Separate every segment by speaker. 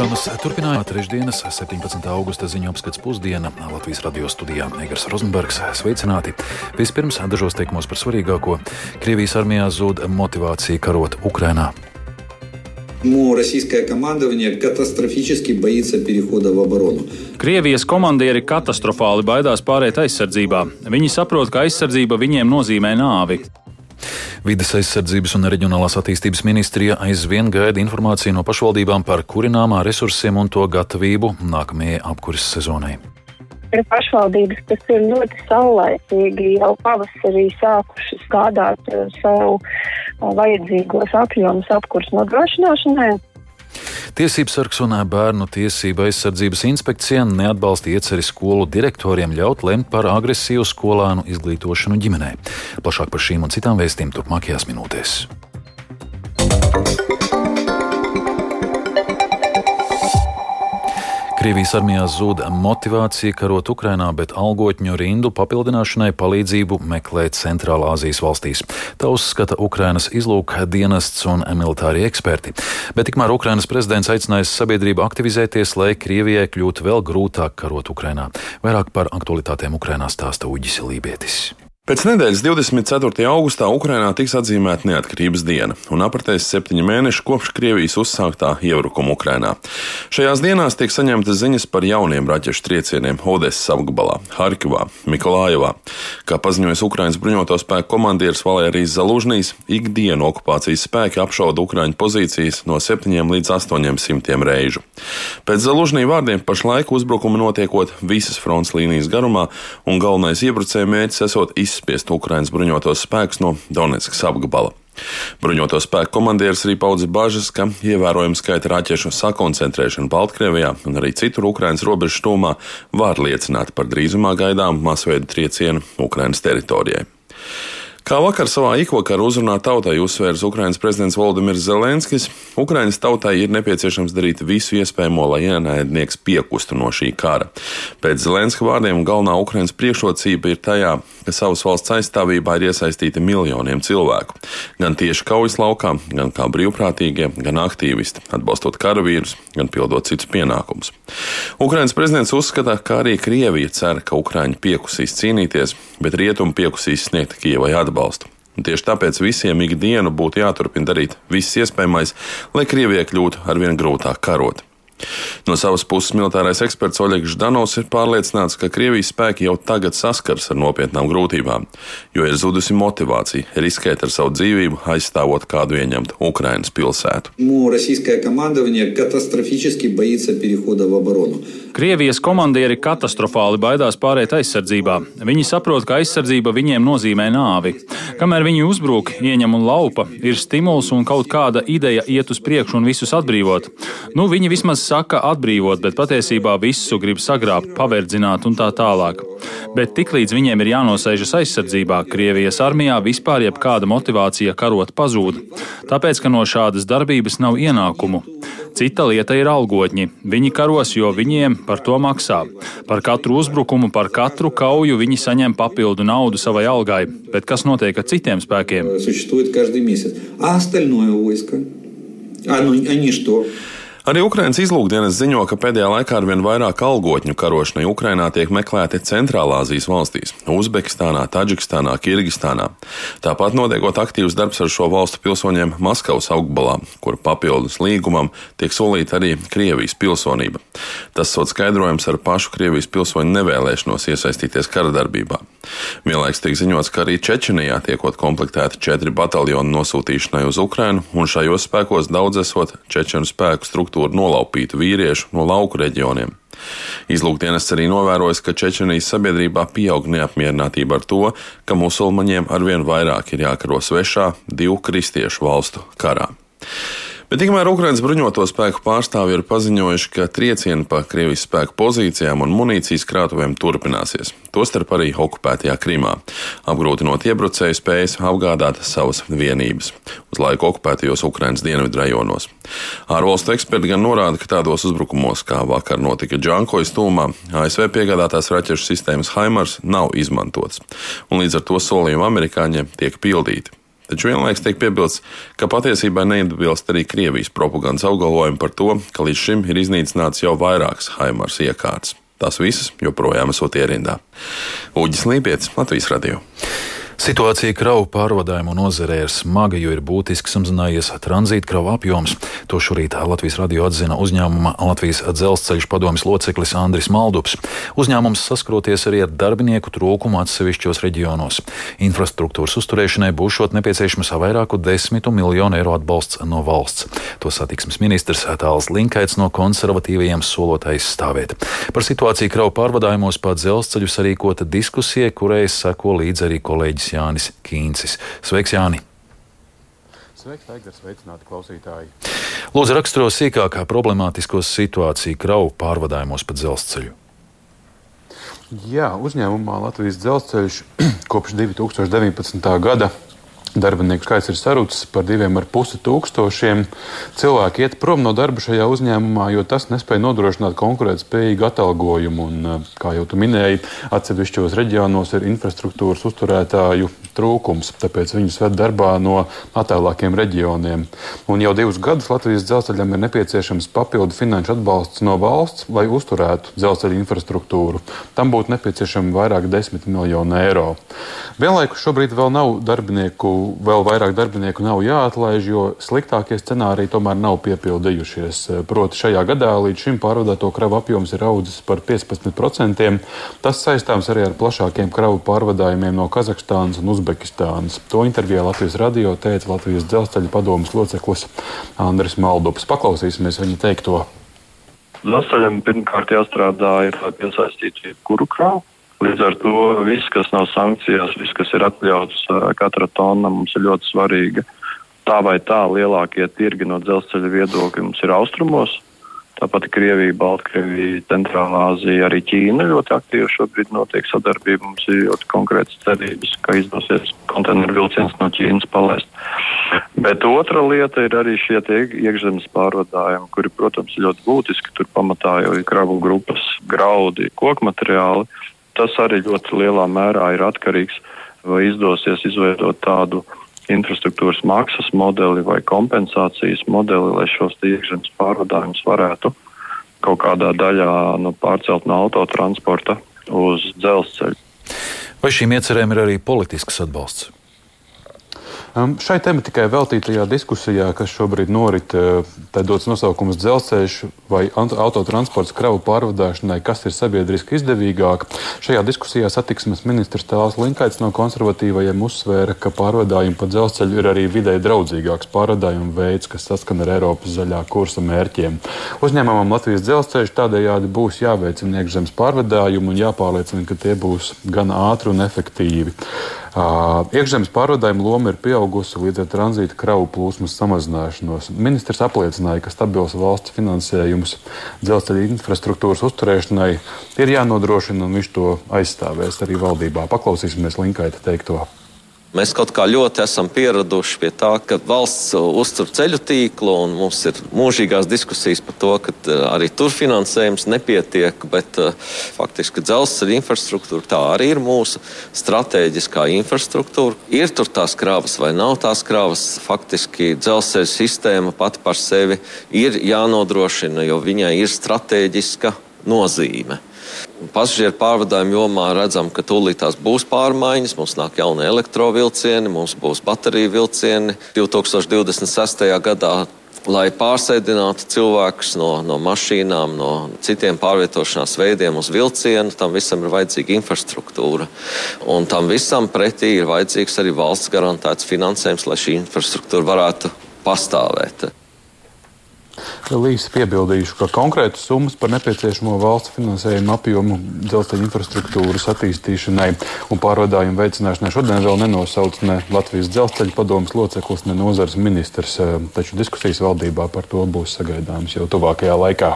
Speaker 1: programmas turpinājumā trešdienas, 17. augusta ziņu apskats pusdiena Latvijas radio studijā Egars Rozenbergs. Sveicināti! Vispirms dažos teikumos par svarīgāko. Krievijas armijā zūd motivācija karot Ukrainā.
Speaker 2: Российское командование катастрофически боится перехода в оборону.
Speaker 3: Krievijas komandieri katastrofāli baidās pāriet aizsardzībā. Viņi saprot, ka aizsardzība viņiem nozīmē nāvi.
Speaker 1: Vides aizsardzības un reģionālās attīstības ministrija aizvien gaida informāciju no pašvaldībām par kurināmā resursiem un to gatavību nākamajai apkuras sezonai.
Speaker 4: Ir pašvaldības, kas ir ļoti saulēcīgi jau pavasarī sākušas gādāt savu vajadzīgos apjomus apkurs nodrošināšanai.
Speaker 1: Tiesības sargs un bērnu tiesība aizsardzības inspekcija neatbalsta ieceri skolu direktoriem ļaut lemt par agresīvu skolānu izglītošanu ģimenē. Plašāk par šīm un citām vēstījumiem turpmākajās minūtēs. Krievijas armijā zūd motivācija karot Ukrainā, bet algotņu rindu papildināšanai palīdzību meklē Centrālā Azijas valstīs. Tā uzskata Ukrainas izlūka dienests un militāri eksperti. Bet tikmēr Ukrainas prezidents aicinājis sabiedrību aktivizēties, lai Krievijai kļūtu vēl grūtāk karot Ukrainā. Vairāk par aktualitātēm Ukrainā stāsta Uģis Lībietis.
Speaker 5: Pēc nedēļas 24. augustā Ukrainā tiks atzīmēta neatkarības diena, un apritēs septiņi mēneši kopš Krievijas uzsāktā iebrukuma Ukrainā. Šajās dienās tiek saņemtas ziņas par jauniem raķešu triecieniem Odesas apgabalā, Harkivā, Mikolājevā. Kā paziņojas Ukrainas bruņoto spēku komandieris Valērijas Zalužnīs, ikdienu okupācijas spēki apšauda Ukraiņu pozīcijas no 7 līdz 800 reižu. Pēc Zalužnī vārdiem pašlaik uzbrukumi notiekot visas fronts līnijas garumā, un galvenais iebrucēja mērķis esot izsākt izspiest Ukrainas bruņotos spēkus no Donetskas apgabala. Bruņoto spēku komandieris arī paudza bažas, ka ievērojama skaita raķešu sakoncentrēšana Baltkrievijā un arī citur Ukrainas robežu stūmā var liecināt par drīzumā gaidāmu masveidu triecienu Ukrainas teritorijai. Kā vakar savā ikvakarā uzrunā tautai uzsvērs Ukrainas prezidents Valdemirs Zelenskis, Ukrainas tautai ir nepieciešams darīt visu iespējamo, lai ienaidnieks piekustu no šī kara. Pēc Zelenska vārdiem galvenā Ukrainas priekšrocība ir tajā, ka savas valsts aizstāvībā ir iesaistīti miljoniem cilvēku. Gan tieši kaujas laukā, gan kā brīvprātīgie, gan aktīvisti, atbalstot karavīrus, gan pildot citus pienākumus. Ukrainas prezidents uzskata, ka arī Krievija cer, ka Ukraiņi piekusīs cīnīties, bet rietumi piekusīs sniegt Kievai atbalstu atbalstu. Un tieši tāpēc visiem ikdienu būtu jāturpina darīt viss iespējamais, lai Krievijai kļūtu arvien grūtāk karot. No savas puses militārais eksperts Oļegs Ždanovs ir pārliecināts, ka Krievijas spēki jau tagad saskars ar nopietnām grūtībām, jo ir zudusi motivācija riskēt ar savu dzīvību, aizstāvot kādu ieņemtu Ukrainas pilsētu.
Speaker 3: Krievijas komandieri katastrofāli baidās pāriet aizsardzībā. Viņi saprot, ka aizsardzība viņiem nozīmē nāvi. Kamēr viņi uzbrūk, ieņem un laupa, ir stimuls un kaut kāda ideja iet uz priekšu un visus atbrīvot. Nu, viņi vismaz saka atbrīvot, bet patiesībā visu grib sagrābt, paverdzināt un tā tālāk. Bet tiklīdz viņiem ir jānosēžas aizsardzībā, Krievijas armijā vispār jebkāda motivācija karot pazūd. Tāpēc, ka no šādas darbības nav ienākumu. Cita lieta ir algotņi. Viņi karos, jo viņiem par to maksā. Par katru uzbrukumu, par katru kauju viņi saņem papildu naudu savai algai. Bet kas notiek ar citiem spēkiem?
Speaker 5: Они что? Arī Ukraiņas izlūkdienas ziņo, ka pēdējā laikā arvien vairāk algotņu karošanai Ukrainā tiek meklēti Centrālāzijas valstīs - Uzbekistānā, Taģikstānā, Kirgistānā. Tāpat notiekot aktīvs darbs ar šo valstu pilsoņiem Maskavas augbalā, kur papildus līgumam tiek solīta arī Krievijas pilsonība. Tas sot skaidrojums ar pašu Krievijas pilsoņu nevēlēšanos iesaistīties kara darbībā. Vienlaiks tiek ziņots, ka arī Čečenijā tiekot komplektēti četri bataljoni nosūtīšanai uz Ukrainu, un šajos spēkos daudz esot čečenu spēku struktūru nolaupītu vīriešu no lauku reģioniem. Izlūkdienas arī novērojas, ka Čečenijas sabiedrībā pieaug neapmierinātība ar to, ka musulmaņiem arvien vairāk ir jākaro svešā divu kristiešu valstu karā. Bet tikmēr Ukraiņas bruņoto spēku pārstāvji ir paziņojuši, ka triecieni pa Krievijas spēku pozīcijām un munīcijas krātuvēm turpināsies, tostarp arī okupētajā Krimā, apgrūtinot iebrucēju spējas apgādāt savas vienības uz laiku okupētajos Ukraiņas dienvidu rajonos. Ārvalstu eksperti gan norāda, ka tādos uzbrukumos, kā vakar notika Džankojas tūmā, ASV piegādātās raķešu sistēmas Haimars nav izmantotas, un līdz ar to solījumi amerikāņiem tiek pildīti. Taču vienlaikus tiek piebilsts, ka patiesībā neatbilst arī Krievijas propagandas apgalvojumi par to, ka līdz šim ir iznīcināts jau vairākas Haimars iekārtas. Tās visas joprojām esot ierindā. Uģis Līpietis, Latvijas radio.
Speaker 1: Situācija kravu pārvadājumu nozarē ir smaga, jo ir būtiski samazinājies tranzīta kravu apjoms. To šorīt Latvijas radio atzina uzņēmuma Latvijas dzelzceļa padomjas loceklis Andris Maldups. Uzņēmums saskroties arī ar darbinieku trūkumu atsevišķos reģionos. Infrastruktūras uzturēšanai būšot nepieciešams vairāku desmitu miljonu eiro atbalsts no valsts. To satiksmes ministrs Tāls Linkaits no konservatīvajiem solotājs stāvēt. Par situāciju kravu pārvadājumos pa dzelzceļu sarīkota diskusija, kurai seko līdzi arī kolēģis Jānis Kīncis. Sveiks, Jāni!
Speaker 6: Sveiks, Taigars, sveicināti klausītāji!
Speaker 1: Lūdzu, raksturo sīkākā problemātisko situāciju kravu pārvadājumos pa dzelzceļu.
Speaker 6: Jā, uzņēmumā Latvijas dzelzceļš kopš 2019. gada Darbinieku skaits ir sarucis par diviem ar pusi tūkstošiem. Cilvēki iet prom no darba šajā uzņēmumā, jo tas nespēja nodrošināt konkurētspējīgu atalgojumu. Un, eh, kā jau tu minēji, atsevišķos reģionos ir infrastruktūras uzturētāju trūkums, tāpēc viņus ved darbā no attālākiem reģioniem. Un jau divus gadus Latvijas dzelzceļam ir nepieciešams papildu finanšu atbalsts no valsts, lai uzturētu dzelzceļa infrastruktūru. Tam būtu nepieciešami vairāk desmit miljonu eiro. Vienlaikus šobrīd vēl nav darbinieku vēl vairāk darbinieku nav jāatlaiž, jo sliktākie scenāriji tomēr nav piepildījušies. Proti, šajā gadā līdz šim pārvadāto kravu apjoms ir audzis par 15%. Tas saistāms arī ar plašākiem kravu pārvadājumiem no Kazahstānas un Uzbekistānas. To intervijā Latvijas radio teica Latvijas dzelzceļa padomus loceklis Andris Maldups. Paklausīsimies viņa teikto.
Speaker 7: Dzelzceļam pirmkārt jāstrādā, ir, lai piesaistītu jebkuru kravu Līdz ar to viss, kas nav sankcijās, viss, kas ir atļauts katra tonna, mums ir ļoti svarīga. Tā vai tā lielākie tirgi no dzelzceļa viedokļa mums ir austrumos. Tāpat Krievija, Baltkrievija, Centrālā Azija, arī Ķīna ļoti aktīvi šobrīd notiek sadarbība. Mums ir ļoti konkrētas cerības, ka izdosies konteineru vilciens no Ķīnas palaist. Bet otra lieta ir arī šie iekšzemes pārvadājumi, kuri, protams, ir ļoti būtiski. Tur pamatā jau ir kravu grupas, graudi, koku materiāli tas arī ļoti lielā mērā ir atkarīgs, vai izdosies izveidot tādu infrastruktūras maksas modeli vai kompensācijas modeli, lai šos iekšzemes pārvadājumus varētu kaut kādā daļā nu, pārcelt no autotransporta uz dzelzceļu.
Speaker 1: Vai šīm iecerēm ir arī politisks atbalsts?
Speaker 6: Šai tematikai veltītajā diskusijā, kas šobrīd norit, uh, tā dots nosaukums dzelzceļš vai autotransports kravu pārvadāšanai, kas ir sabiedriski izdevīgāk. Šajā diskusijā satiksmes ministrs Tāls Linkaits no konservatīvajiem uzsvēra, ka pārvadājumi pa dzelzceļu ir arī vidē draudzīgāks pārvadājumu veids, kas saskan ar Eiropas zaļā kursa mērķiem. Uzņēmumam Latvijas dzelzceļš tādējādi būs jāveicina iekšzemes pārvadājumi un jāpārliecina, ka tie būs gan ātri un efektīvi. Iekšzemes pārvadājuma loma ir pieaugusi līdz ar tranzīta kravu plūsmas samazināšanos. Ministrs apliecināja, ka stabils valsts finansējums dzelzceļa infrastruktūras uzturēšanai ir jānodrošina, un viņš to aizstāvēs arī valdībā. Paklausīsimies Linkaita teikto.
Speaker 8: Mēs kaut kā ļoti esam pieraduši pie tā, ka valsts uztur ceļu tīklu, un mums ir mūžīgās diskusijas par to, ka uh, arī tur finansējums nepietiek. Bet uh, faktiski dzelzceļa infrastruktūra tā arī ir mūsu strateģiskā infrastruktūra. Ir tur tās krāvas vai nav tās krāvas. Faktiski dzelzceļa sistēma pati par sevi ir jānodrošina, jo viņai ir strateģiska nozīme. Pasažieru pārvadājumu jomā redzam, ka tūlīt tās būs pārmaiņas. Mums nāk jauni elektrovilcieni, mums būs bateriju vilcieni 2026. gadā. Lai pārsēdinātu cilvēkus no, no mašīnām, no citiem pārvietošanās veidiem uz vilcienu, tam visam ir vajadzīga infrastruktūra. Un tam visam pretī ir vajadzīgs arī valsts garantēts finansējums, lai šī infrastruktūra varētu pastāvēt.
Speaker 6: Īsi piebildīšu, ka konkrētas summas par nepieciešamo valsts finansējumu apjomu dzelzceļa infrastruktūras attīstīšanai un pārvadājumu veicināšanai šodien vēl nenosauc ne Latvijas dzelzceļa padomas loceklis, ne nozars ministrs. Eh, taču diskusijas valdībā par to būs sagaidāmas jau tuvākajā laikā.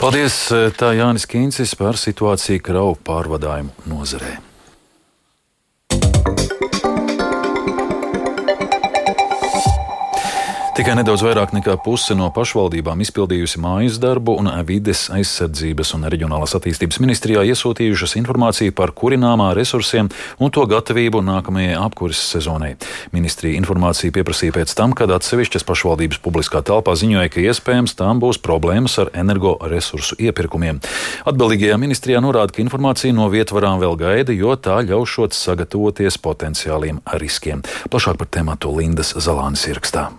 Speaker 1: Paldies! Eh, tā Jānis Kīncis par situāciju kravu pārvadājumu nozarē. Tikai nedaudz vairāk nekā puse no pašvaldībām izpildījusi mājas darbu, un vides aizsardzības un reģionālās attīstības ministrijā iesūtījušas informāciju par kurināmā resursiem un to gatavību nākamajai apkuras sezonai. Ministrija informāciju pieprasīja pēc tam, kad atsevišķas pašvaldības publiskā telpā ziņoja, ka iespējams tām būs problēmas ar energoresursu iepirkumiem. Atbildīgajā ministrijā norāda, ka informācija no vietvarām vēl gaida, jo tā ļaušot sagatavoties potenciāliem riskiem. Plašāk par tēmatu Lindas Zalānis ierakstā.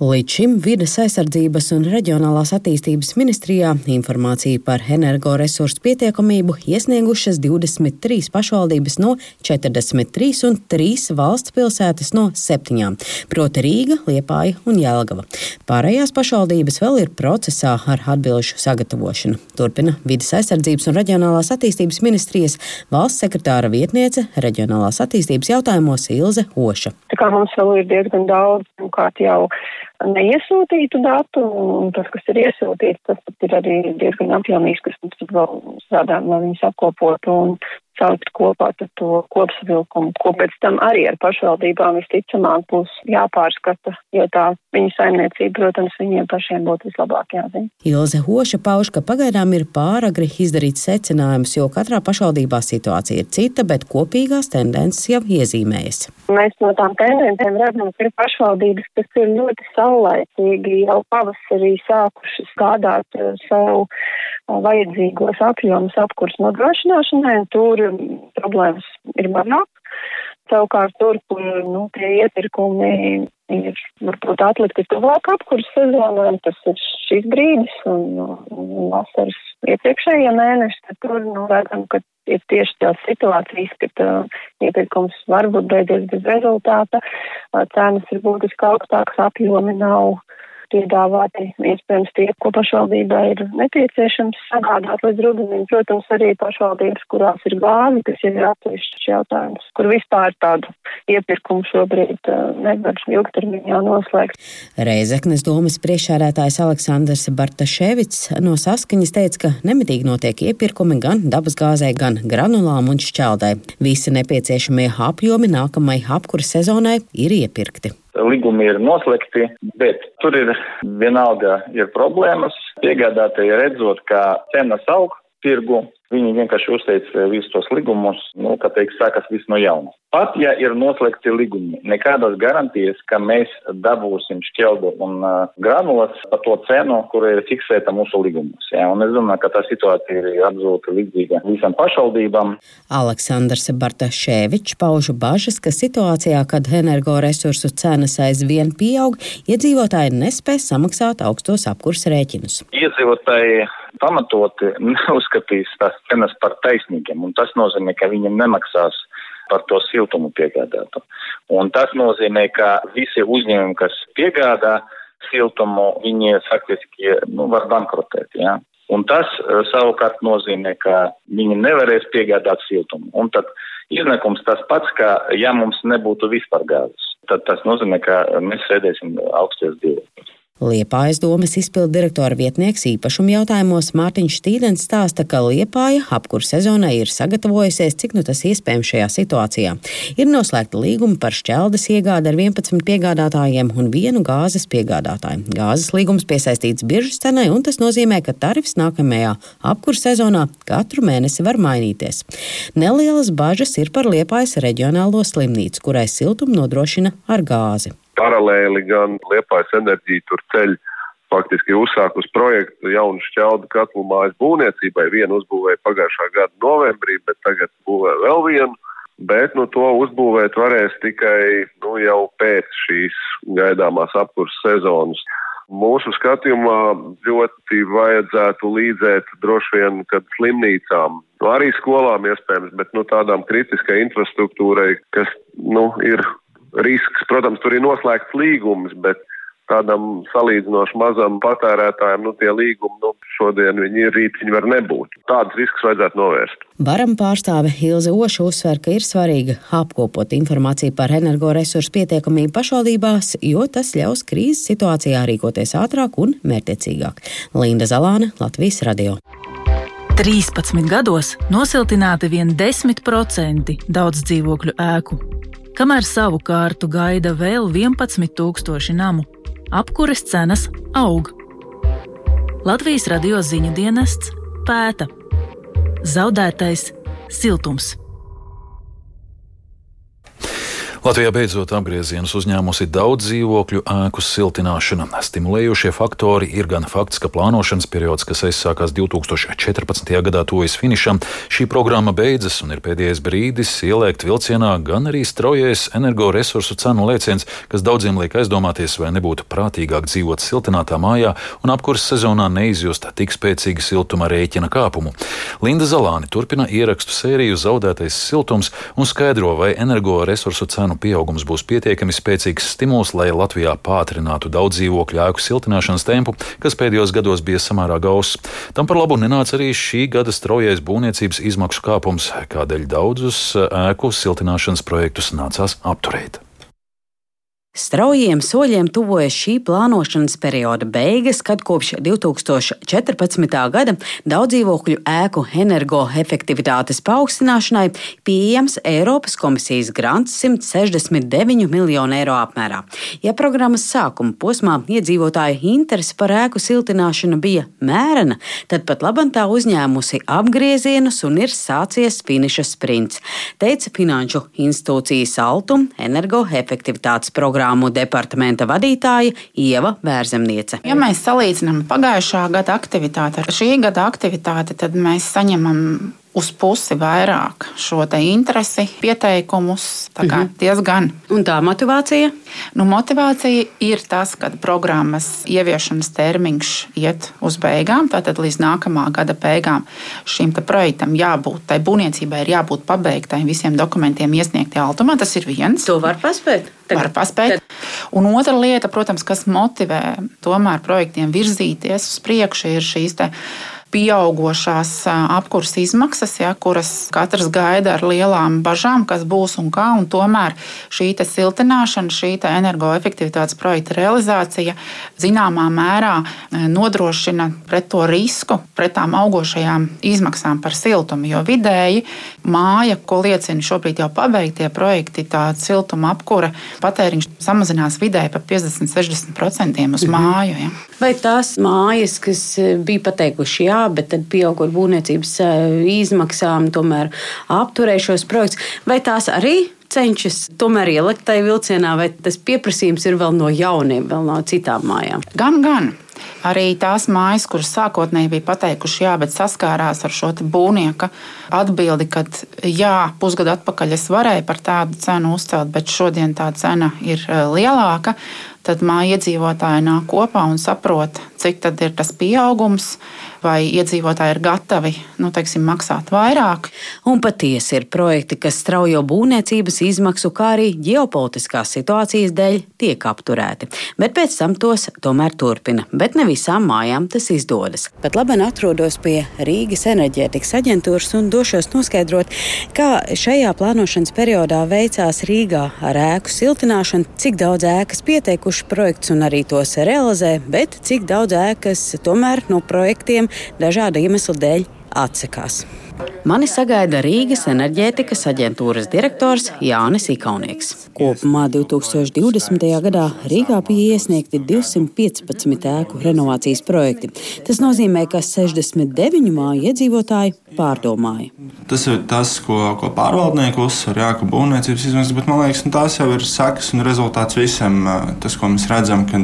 Speaker 9: Līdz šim vides aizsardzības un reģionālās attīstības ministrijā informāciju par energoresursu pietiekamību iesniegušas 23 pašvaldības no 43 un 3 valsts pilsētas no 7, proti Rīga, Liepāja un Jelgava. Pārējās pašvaldības vēl ir procesā ar atbilžu sagatavošanu. Turpina vides aizsardzības un reģionālās attīstības ministrijas valsts sekretāra vietniece reģionālās attīstības jautājumos Ilze Oša.
Speaker 4: Tā kā mums vēl ir diezgan daudz, kā jau neiesūtītu datu, un tas, kas ir iesūtīts, tas ir arī diezgan apjomīgs, kas mums vēl strādājam, lai viņus apkopotu un saukt kopā to kopsavilkumu, ko pēc tam arī ar pašvaldībām visticamāk būs jāpārskata, jo tā viņu saimniecība, protams, viņiem pašiem būtu vislabāk jāzina.
Speaker 9: Ilze Hoša pauž, ka pagaidām ir pāragri izdarīt secinājumus, jo katrā pašvaldībā situācija ir cita, bet kopīgās tendences jau iezīmējas.
Speaker 4: Mēs no tām tendencēm redzam, ka ir pašvaldības, kas ir ļoti saulaicīgi jau pavasarī sākušas gādāt uh, savu uh, vajadzīgos apjomus apkurs nodrošināšanai, un tur problēmas ir mazāk. Savukārt tur, kur nu, tie iepirkumi ir varbūt atlikti tuvāk apkurss sezonai, tas ir šis brīdis un, un vasaras iepriekšējie mēneši, tad tur nu, redzam, ka ir tieši tās situācijas, kad uh, iepirkums varbūt beidzies bez rezultāta, uh, cenas ir būtiski augstākas, apjomi nav piedāvāti iespējams tie, ko pašvaldībā ir nepieciešams sagādāt līdz rudenim. Protams, arī pašvaldības, kurās ir gāzi, kas ir atsevišķs jautājums, kur vispār tādu iepirkumu šobrīd uh, nevar ilgtermiņā noslēgt.
Speaker 9: Reizeknes domas priekšsēdētājs Aleksandrs Bartaševits no saskaņas teica, ka nemitīgi notiek iepirkumi gan dabasgāzē, gan granulām un šķeldai. Visi nepieciešamie apjomi nākamai apkuras sezonai ir iepirkti
Speaker 10: līgumi ir noslēgti, bet tur ir vienalga ir problēmas. Piegādātāji redzot, ka cenas aug tirgu, viņi vienkārši uzteica visus tos līgumus, nu, kā teikt, sākas viss no jauna. Pat ja ir noslēgti līgumi, nekādas garantijas, ka mēs dabūsim šķeldu un uh, granulas par to cenu, kur ir fiksēta mūsu līgumus. Ja? Un es domāju, ka tā situācija ir absolūti līdzīga visam pašvaldībām.
Speaker 9: Aleksandrs Bartaševičs pauž bažas, ka situācijā, kad energoresursu cenas aizvien pieaug, iedzīvotāji nespēs samaksāt augstos apkurs rēķinus.
Speaker 10: Iedzīvotāji pamatoti neuzskatīs tās cenas par taisnīgiem, un tas nozīmē, ka viņiem nemaksās par to siltumu piegādātu. Un tas nozīmē, ka visi uzņēmumi, kas piegādā siltumu, viņi faktiski nu, var bankrotēt. Ja? Un tas eh, savukārt nozīmē, ka viņi nevarēs piegādāt siltumu. Un tad iznākums tas pats, ka ja mums nebūtu vispār gāzes, tad tas nozīmē, ka mēs sēdēsim augsties dzīvokļos.
Speaker 9: Liepājas domas izpildu direktora vietnieks īpašuma jautājumos Mārtiņš Stīdens stāsta, ka Liepāja apkur sezonai ir sagatavojusies, cik nu tas iespējams šajā situācijā. Ir noslēgta līguma par šķeldes iegādi ar 11 piegādātājiem un vienu gāzes piegādātāju. Gāzes līgums piesaistīts biržas cenai, un tas nozīmē, ka tarifs nākamajā apkur sezonā katru mēnesi var mainīties. Nelielas bažas ir par Liepājas reģionālo slimnīcu, kurai siltumu nodrošina ar gāzi
Speaker 11: paralēli gan Liepājas enerģija tur ceļ faktiski uzsākus projektu jaunu šķeldu katlu mājas būvniecībai. Vienu uzbūvēja pagājušā gada novembrī, bet tagad būvē vēl vienu. Bet nu, to uzbūvēt varēs tikai nu, jau pēc šīs gaidāmās apkurses sezonas. Mūsu skatījumā ļoti vajadzētu līdzēt droši vien, kad slimnīcām, nu, arī skolām iespējams, bet nu, tādām kritiskai infrastruktūrai, kas nu, ir risks. Protams, tur ir noslēgts līgums, bet tādam salīdzinoši mazam patērētājam, nu, tie līgumi, nu, šodien viņi ir, rīt viņi var nebūt. Tādus riskus vajadzētu novērst.
Speaker 9: Varam pārstāve Ilze Oša uzsver, ka ir svarīgi apkopot informāciju par energoresursu pietiekamību pašvaldībās, jo tas ļaus krīzes situācijā rīkoties ātrāk un mērķiecīgāk. Linda Zalāne, Latvijas radio.
Speaker 12: 13 gados nosiltināti vien 10% daudz dzīvokļu ēku kamēr savu kārtu gaida vēl 11,000 namu. apkures cenas aug. Latvijas radio ziņu dienests pēta. Zaudētais siltums.
Speaker 1: Latvijā beidzot apgriezienus uzņēmusi daudz dzīvokļu ēku siltināšana. Stimulējošie faktori ir gan fakts, ka plānošanas periods, kas aizsākās 2014. gadā, tuvojas finišam, šī programma beidzas un ir pēdējais brīdis ieliekt vilcienā, gan arī straujais energoresursu cenu lēciens, kas daudziem liek aizdomāties, vai nebūtu prātīgāk dzīvot siltinātā mājā un apkurss sezonā neizjust tik spēcīgu siltuma rēķina kāpumu. Linda Zalāni turpina ierakstu sēriju Zaudētais siltums un skaidro, vai energoresursu cenu cenu pieaugums būs pietiekami spēcīgs stimuls, lai Latvijā pātrinātu daudz dzīvokļu ēku siltināšanas tempu, kas pēdējos gados bija samērā gauss. Tam par labu nenāca arī šī gada straujais būvniecības izmaksu kāpums, kādēļ daudzus ēku siltināšanas projektus nācās apturēt.
Speaker 9: Straujiem soļiem tuvojas šī plānošanas perioda beigas, kad kopš 2014. gada daudz dzīvokļu ēku energoefektivitātes paaugstināšanai pieejams Eiropas komisijas grants 169 miljonu eiro apmērā. Ja programmas sākuma posmā iedzīvotāju interese par ēku siltināšanu bija mērena, tad pat labam tā uzņēmusi apgriezienus un ir sācies finiša sprints, teica Finanšu institūcijas Altum energoefektivitātes programma programmu departamenta vadītāja Ieva Vērzemniece.
Speaker 13: Ja mēs salīdzinām pagājušā gada aktivitāti ar šī gada aktivitāti, tad mēs saņemam uz pusi vairāk šo interesi, pieteikumus. Tā kā mhm. diezgan.
Speaker 9: Un tā motivācija?
Speaker 13: Nu, motivācija ir tas, ka programmas ieviešanas termiņš iet uz beigām, tātad līdz nākamā gada beigām šim projektam jābūt, tai būvniecībai ir jābūt pabeigtai, visiem dokumentiem iesniegti Altumā. Tas ir viens.
Speaker 9: To var paspēt.
Speaker 13: Tagad. Var paspēt. Tad. Un otra lieta, protams, kas motivē tomēr projektiem virzīties uz priekšu, ir šīs pieaugušās apkurses izmaksas, ja, kuras katrs gaida ar lielām bažām, kas būs un kā. Un tomēr šī siltināšana, šī energoefektivitātes projekta realizācija zināmā mērā nodrošina pret to risku, pret tām augošajām izmaksām par siltumu. Jo vidēji māja, ko liecina šobrīd jau pabeigtie projekti, tā siltuma apkure patēriņš samazinās vidēji par 50-60% uz mhm. māju. Ja.
Speaker 9: Vai tās mājas, kas bija pateikuši jā, bet tad pieaugot būvniecības eh, izmaksām, tomēr apturējušos projekts, vai tās arī cenšas tomēr ielikt tajā vilcienā, vai tas pieprasījums ir vēl no jauniem, vēl no citām mājām?
Speaker 13: Gan, gan. Arī tās mājas, kuras sākotnēji bija pateikuši, jā, bet saskārās ar šo būvnieka atbildi, ka jā, pusgadu atpakaļ es varēju par tādu cenu uzcelt, bet šodien tā cena ir eh, lielāka tad māja iedzīvotāji nāk kopā un saprot, cik tad ir tas pieaugums, vai iedzīvotāji ir gatavi nu, teiksim, maksāt vairāk.
Speaker 9: Un patiesi ir projekti, kas straujo būvniecības izmaksu, kā arī ģeopolitiskās situācijas dēļ tiek apturēti. Bet pēc tam tos tomēr turpina. Bet ne visām mājām tas izdodas. Pat labi atrodos pie Rīgas enerģētikas aģentūras un došos noskaidrot, kā šajā plānošanas periodā veicās Rīgā ar ēku siltināšanu, cik daudz ēkas pieteikuši projekts un arī tos realizē, bet cik daudz ēkas tomēr no projektiem dažādu iemeslu dēļ atsakās. Mani sagaida Rīgas enerģētikas aģentūras direktors Jānis Ikaunieks. Kopumā 2020. gadā Rīgā bija iesniegti 215 ēku renovācijas projekti. Tas nozīmē, ka 69 māju iedzīvotāji pārdomāja.
Speaker 14: Tas ir tas, ko, ko pārvaldnieki uzsver, jā, ka būvniecības izmaksas, bet man liekas, nu, tās jau ir sekas un rezultāts visam. Tas, ko mēs redzam, ka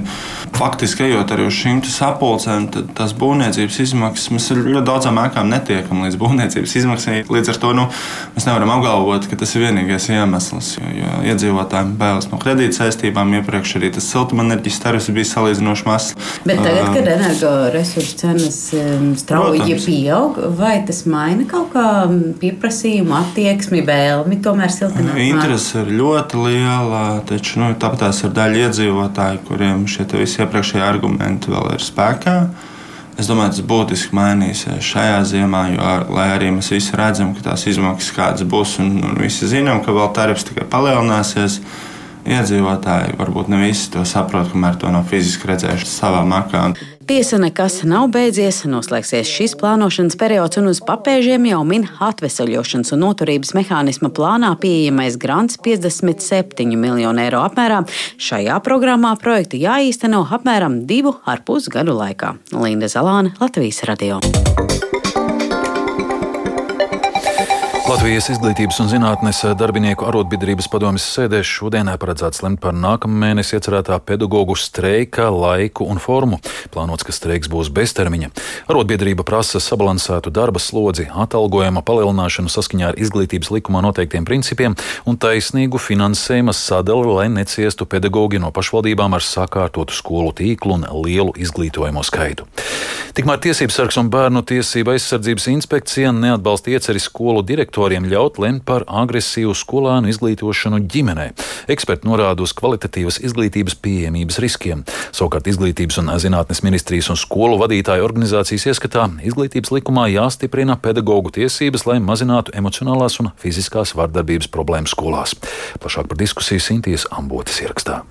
Speaker 14: faktiski ejot arī uz šīm sapulcēm, tad tās būvniecības izmaksas mēs ļoti daudzām ēkām netiekam līdz būvniecības dzīvības izmaksas. Līdz ar to nu, mēs nevaram apgalvot, ka tas ir vienīgais iemesls. Jo, jo iedzīvotājiem bailes no kredīt saistībām iepriekš arī tas siltumenerģijas tarifs bija salīdzinoši mazs.
Speaker 9: Bet tagad, kad energoresursu cenas strauji pieaug, vai tas maina kaut kā pieprasījumu, attieksmi, vēlmi tomēr siltināt?
Speaker 14: Interese ir ļoti liela, taču nu, tāpat tās ir daļa iedzīvotāji, kuriem šie visi iepriekšējie argumenti vēl ir spēkā. Es domāju, tas būtiski mainīsies šajā ziemā, jo lai arī mēs visi redzam, ka tās izmaksas kādas būs, un, un visi zinām, ka vēl tarifs tikai palielināsies. Iedzīvotāji varbūt ne visi to saprot, kamēr to nav fiziski redzējuši savā makā.
Speaker 9: Tiesa nekas nav beidzies, noslēgsies šis plānošanas periods, un uz papēžiem jau min atvesaļošanas un noturības mehānisma plānā pieejamais grants 57 miljonu eiro apmērā. Šajā programmā projekti jāīsteno apmēram divu ar pus gadu laikā. Linda Zalāne, Latvijas radio.
Speaker 1: Latvijas izglītības un zinātnes darbinieku arotbiedrības padomjas sēdē šodien paredzēts lemt par nākamā mēnesī iecerētā pedagoģu streika laiku un formu. Plānots, ka streiks būs beztermiņa. Arotbiedrība prasa sabalansētu darba slodzi, atalgojuma palielināšanu saskaņā ar izglītības likumā noteiktiem principiem un taisnīgu finansējuma sadali, lai neciestu pedagoģi no pašvaldībām ar sakārtotu skolu tīklu un lielu izglītojumu skaitu. Tikmēr Tiesības sargs un Bērnu tiesība aizsardzības inspekcija neatbalsta ieceri skolu direktoru rektoriem ļaut lemt par agresīvu skolēnu izglītošanu ģimenē. Eksperti norāda uz kvalitatīvas izglītības pieejamības riskiem. Savukārt Izglītības un zinātnes ministrijas un skolu vadītāju organizācijas ieskatā izglītības likumā jāstiprina pedagoģu tiesības, lai mazinātu emocionālās un fiziskās vardarbības problēmas skolās. Plašāk par diskusiju Sintīs Ambotas ierakstā.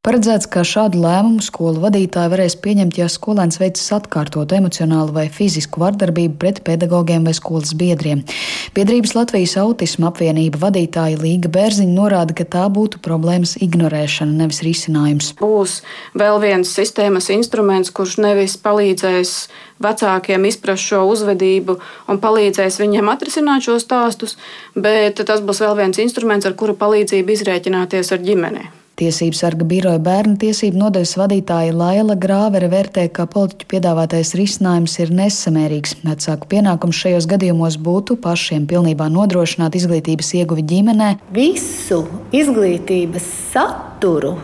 Speaker 15: Paredzēts, ka šādu lēmumu skolu vadītāji varēs pieņemt, ja skolēns veicis atkārtotu emocionālu vai fizisku vardarbību pret pedagogiem vai skolas biedriem. Biedrības Latvijas autisma apvienība vadītāja Līga Bērziņa norāda, ka tā būtu problēmas ignorēšana, nevis risinājums.
Speaker 16: Būs vēl viens sistēmas instruments, kurš nevis palīdzēs vecākiem izprast šo uzvedību un palīdzēs viņiem atrisināt šos stāstus, bet tas būs vēl viens instruments, ar kuru palīdzību izrēķināties ar ģimeni.
Speaker 15: Tiesību sarga biroja bērnu tiesību nodaļas vadītāja Laila Grāvere vērtē, ka politiķu piedāvātais risinājums ir nesamērīgs. Vecāku pienākums šajos gadījumos būtu pašiem pilnībā nodrošināt izglītības ieguvi ģimenē.
Speaker 17: Visu izglītības saturu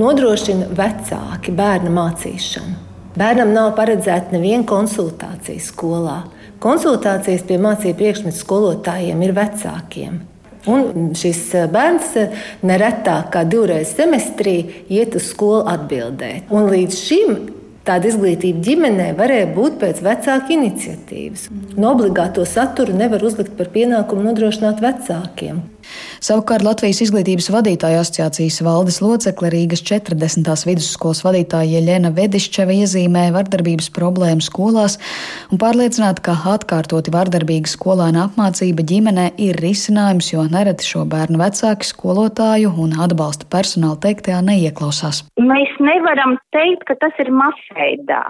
Speaker 17: nodrošina vecāki bērnu mācīšanu. Bērnam nav paredzēta neviena konsultācija skolā. Konsultācijas pie mācību priekšmetu skolotājiem ir vecākiem. Un šis eh, bērns eh, neretāk kā divreiz semestrī iet uz skolu atbildēt. Un līdz šim Tāda izglītība ģimenē varēja būt pēc vecāka iniciatīvas. No obligāto saturu nevar uzlikt par pienākumu nodrošināt vecākiem.
Speaker 15: Savukārt Latvijas izglītības vadītāja asociācijas valdes locekle Rīgas 40. vidusskolas vadītāja Jeļena Vedišķeva iezīmē vardarbības problēmu skolās un pārliecināta, ka atkārtoti vardarbīga skolēna apmācība ģimenē ir risinājums, jo nereti šo bērnu vecāki skolotāju un atbalsta personāla teiktajā neieklausās.
Speaker 18: Mēs nevaram teikt, ka tas ir masveidā.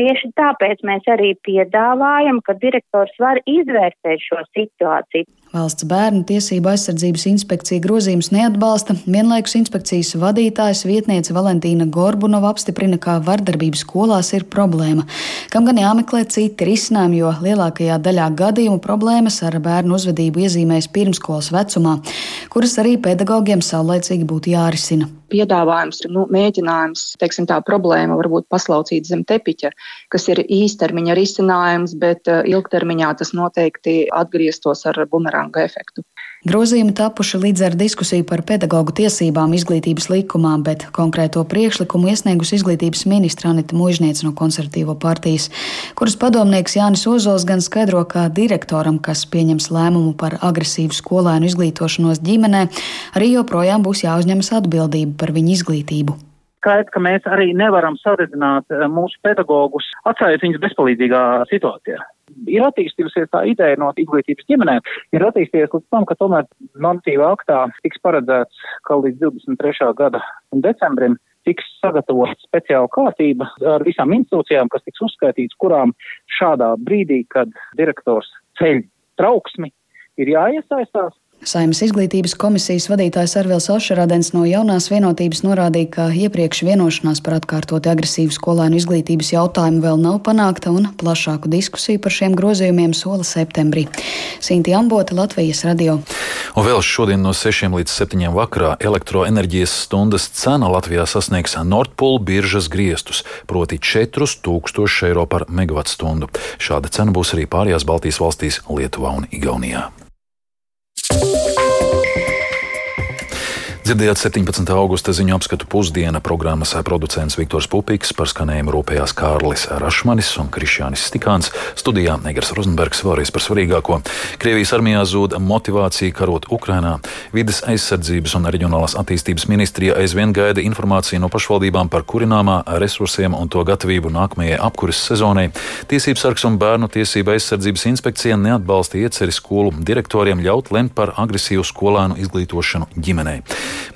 Speaker 18: Tieši tāpēc mēs arī piedāvājam, ka direktors var izvērtēt šo situāciju.
Speaker 15: Valsts bērnu tiesību aizsardzības inspekcija grozījums neatbalsta. Vienlaikus inspekcijas vadītājs vietniece Valentīna Gorbunova apstiprina, ka vardarbības skolās ir problēma, kam gan jāmeklē citi risinājumi, jo lielākajā daļā gadījumu problēmas ar bērnu uzvedību iezīmēs pirmskolas vecumā, kuras arī pedagogiem saulaicīgi būtu jārisina
Speaker 19: piedāvājums, nu, mēģinājums, teiksim, tā problēma varbūt paslaucīt zem tepiņa, kas ir īstermiņa risinājums, bet eh, ilgtermiņā tas noteikti atgrieztos ar bumeranga efektu.
Speaker 15: Grozījumi tapuši līdz ar diskusiju par pedagoģu tiesībām izglītības likumā, bet konkrēto priekšlikumu iesniegus izglītības ministra Anita Mužniec no konservatīvo partijas, kuras padomnieks Jānis Ozols gan skaidro, ka direktoram, kas pieņems lēmumu par agresīvu skolēnu izglītošanos ģimenē, arī joprojām būs jāuzņemas atbildība par viņu izglītību.
Speaker 20: Skaidrs, ka mēs arī nevaram saredzināt eh, mūsu pedagogus, atstājot viņus bezpalīdzīgā situācijā ir attīstījusies tā ideja no izglītības ģimenēm, ir attīstījies līdz tam, ka tomēr normatīvā aktā tiks paredzēts, ka līdz 23. gada decembrim tiks sagatavota speciāla kārtība ar visām institūcijām, kas tiks uzskaitīts, kurām šādā brīdī, kad direktors ceļ trauksmi, ir jāiesaistās,
Speaker 15: Saimnes izglītības komisijas vadītājs Arvils Ošerādens no jaunās vienotības norādīja, ka iepriekš vienošanās par atkārtoti agresīvu skolēnu izglītības jautājumu vēl nav panākta un plašāku diskusiju par šiem grozījumiem sola septembrī. Sinti Ambota, Latvijas radio.
Speaker 1: Un vēl šodien no 6 līdz 7 vakarā elektroenerģijas stundas cena Latvijā sasniegs Nordpūlu biržas griestus, proti 4000 eiro par megavatstundu. Šāda cena būs arī pārējās Baltijas valstīs Lietuvā un Igaunijā. Dzirdējāt 17. augusta ziņu apskatu pusdiena programmas producents Viktors Pupiks par skanējumu rūpējās Kārlis Rašmanis un Krišjānis Stikāns. Studijā Negars Rozenbergs vēlreiz par svarīgāko. Krievijas armijā zūd motivācija karot Ukrainā. Vides aizsardzības un reģionālās attīstības ministrija aizvien gaida informāciju no pašvaldībām par kurināmā resursiem un to gatavību nākamajai apkuras sezonai. Tiesības sargs un bērnu tiesība aizsardzības inspekcija neatbalsta ieceri skolu direktoriem ļaut lemt par agresīvu skolēnu izglītošanu ģimenei.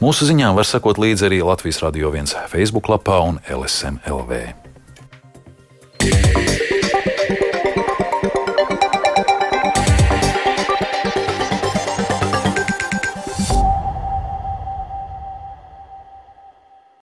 Speaker 1: Mūsu ziņām var sekot līdzi arī Latvijas Radio 1 Facebook lapā un LSM LV.